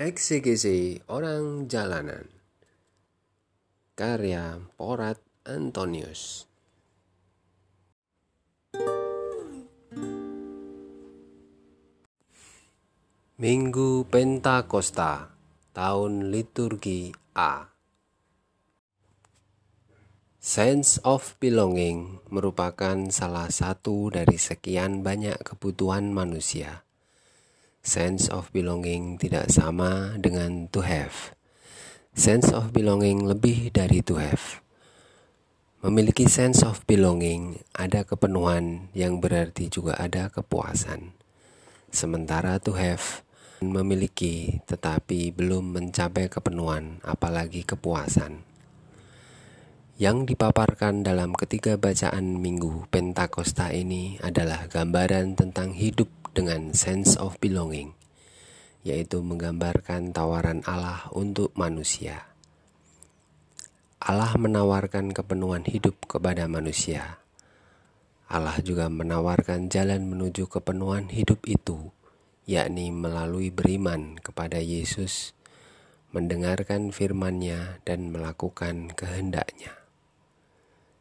Eksekusi Orang Jalanan. Karya Porat Antonius. Minggu Pentakosta Tahun Liturgi A. Sense of belonging merupakan salah satu dari sekian banyak kebutuhan manusia Sense of belonging tidak sama dengan to have. Sense of belonging lebih dari to have. Memiliki sense of belonging ada kepenuhan yang berarti juga ada kepuasan. Sementara to have memiliki tetapi belum mencapai kepenuhan apalagi kepuasan. Yang dipaparkan dalam ketiga bacaan Minggu Pentakosta ini adalah gambaran tentang hidup dengan sense of belonging, yaitu menggambarkan tawaran Allah untuk manusia. Allah menawarkan kepenuhan hidup kepada manusia. Allah juga menawarkan jalan menuju kepenuhan hidup itu, yakni melalui beriman kepada Yesus, mendengarkan firman-Nya, dan melakukan kehendaknya.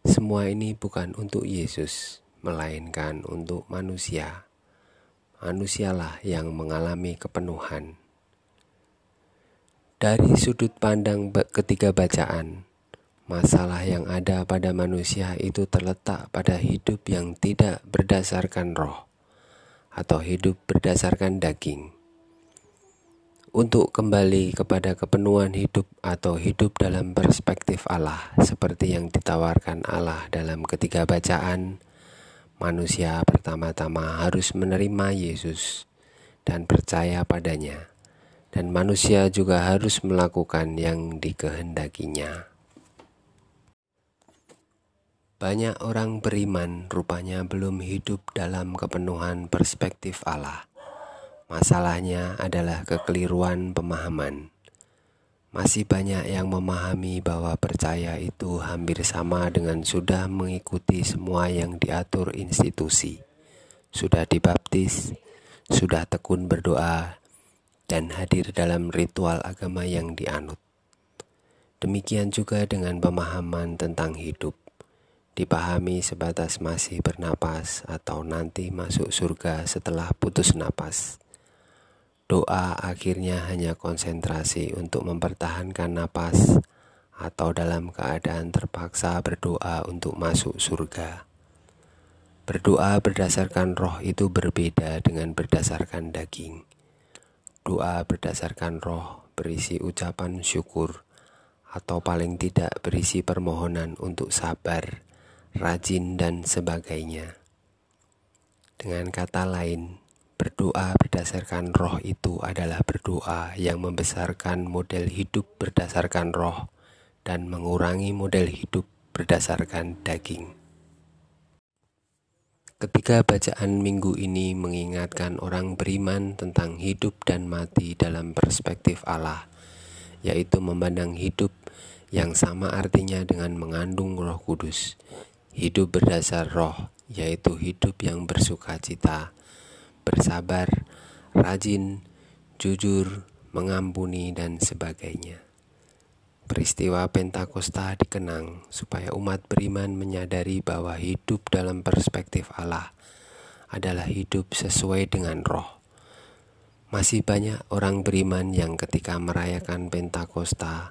Semua ini bukan untuk Yesus, melainkan untuk manusia manusialah yang mengalami kepenuhan. Dari sudut pandang ketiga bacaan, masalah yang ada pada manusia itu terletak pada hidup yang tidak berdasarkan roh atau hidup berdasarkan daging. Untuk kembali kepada kepenuhan hidup atau hidup dalam perspektif Allah, seperti yang ditawarkan Allah dalam ketiga bacaan, manusia pertama-tama harus menerima Yesus dan percaya padanya, dan manusia juga harus melakukan yang dikehendakinya. Banyak orang beriman rupanya belum hidup dalam kepenuhan perspektif Allah. Masalahnya adalah kekeliruan pemahaman. Masih banyak yang memahami bahwa percaya itu hampir sama dengan sudah mengikuti semua yang diatur institusi, sudah dibaptis, sudah tekun berdoa, dan hadir dalam ritual agama yang dianut. Demikian juga dengan pemahaman tentang hidup, dipahami sebatas masih bernapas atau nanti masuk surga setelah putus napas. Doa akhirnya hanya konsentrasi untuk mempertahankan napas atau dalam keadaan terpaksa berdoa untuk masuk surga. Berdoa berdasarkan roh itu berbeda dengan berdasarkan daging. Doa berdasarkan roh berisi ucapan syukur atau paling tidak berisi permohonan untuk sabar, rajin, dan sebagainya. Dengan kata lain, Berdoa berdasarkan roh itu adalah berdoa yang membesarkan model hidup berdasarkan roh dan mengurangi model hidup berdasarkan daging. Ketika bacaan minggu ini mengingatkan orang beriman tentang hidup dan mati dalam perspektif Allah, yaitu memandang hidup yang sama artinya dengan mengandung Roh Kudus. Hidup berdasar roh, yaitu hidup yang bersuka cita, bersabar, rajin, jujur, mengampuni, dan sebagainya. Peristiwa Pentakosta dikenang supaya umat beriman menyadari bahwa hidup dalam perspektif Allah adalah hidup sesuai dengan roh. Masih banyak orang beriman yang ketika merayakan Pentakosta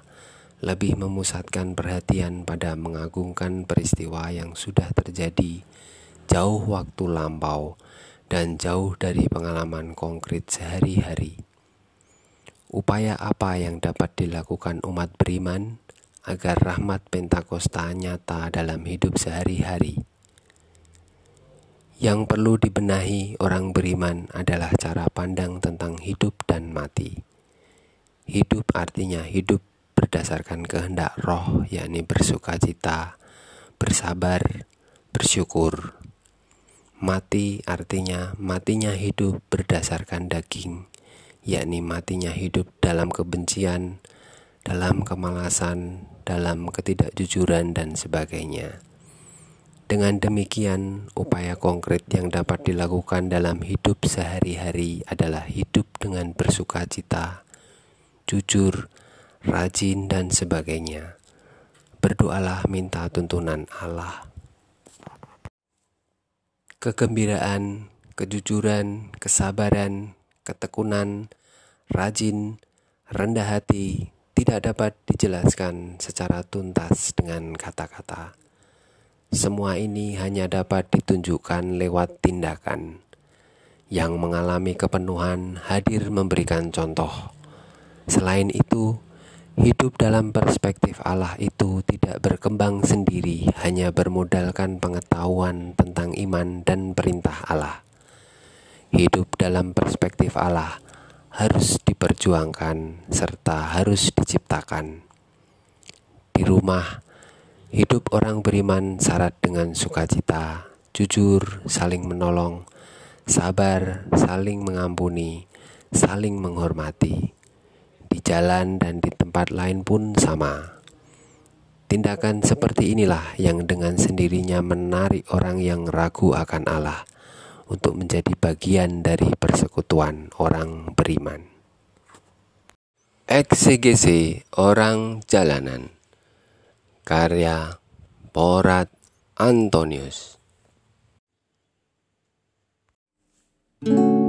lebih memusatkan perhatian pada mengagungkan peristiwa yang sudah terjadi jauh waktu lampau dan jauh dari pengalaman konkret sehari-hari. Upaya apa yang dapat dilakukan umat beriman agar rahmat Pentakosta nyata dalam hidup sehari-hari? Yang perlu dibenahi orang beriman adalah cara pandang tentang hidup dan mati. Hidup artinya hidup berdasarkan kehendak roh, yakni bersuka cita, bersabar, bersyukur, Mati artinya matinya hidup berdasarkan daging, yakni matinya hidup dalam kebencian, dalam kemalasan, dalam ketidakjujuran, dan sebagainya. Dengan demikian, upaya konkret yang dapat dilakukan dalam hidup sehari-hari adalah hidup dengan bersuka cita, jujur, rajin, dan sebagainya. Berdoalah minta tuntunan Allah. Kegembiraan, kejujuran, kesabaran, ketekunan, rajin, rendah hati tidak dapat dijelaskan secara tuntas dengan kata-kata. Semua ini hanya dapat ditunjukkan lewat tindakan. Yang mengalami kepenuhan hadir memberikan contoh. Selain itu, hidup dalam perspektif Allah itu tidak berkembang sendiri, hanya bermodalkan pengetahuan tentang iman dan perintah Allah. Hidup dalam perspektif Allah harus diperjuangkan serta harus diciptakan. Di rumah, hidup orang beriman syarat dengan sukacita, jujur, saling menolong, sabar, saling mengampuni, saling menghormati. Di jalan dan di tempat lain pun sama. Tindakan seperti inilah yang dengan sendirinya menarik orang yang ragu akan Allah untuk menjadi bagian dari persekutuan orang beriman. Eksegese Orang Jalanan Karya Porat Antonius thank you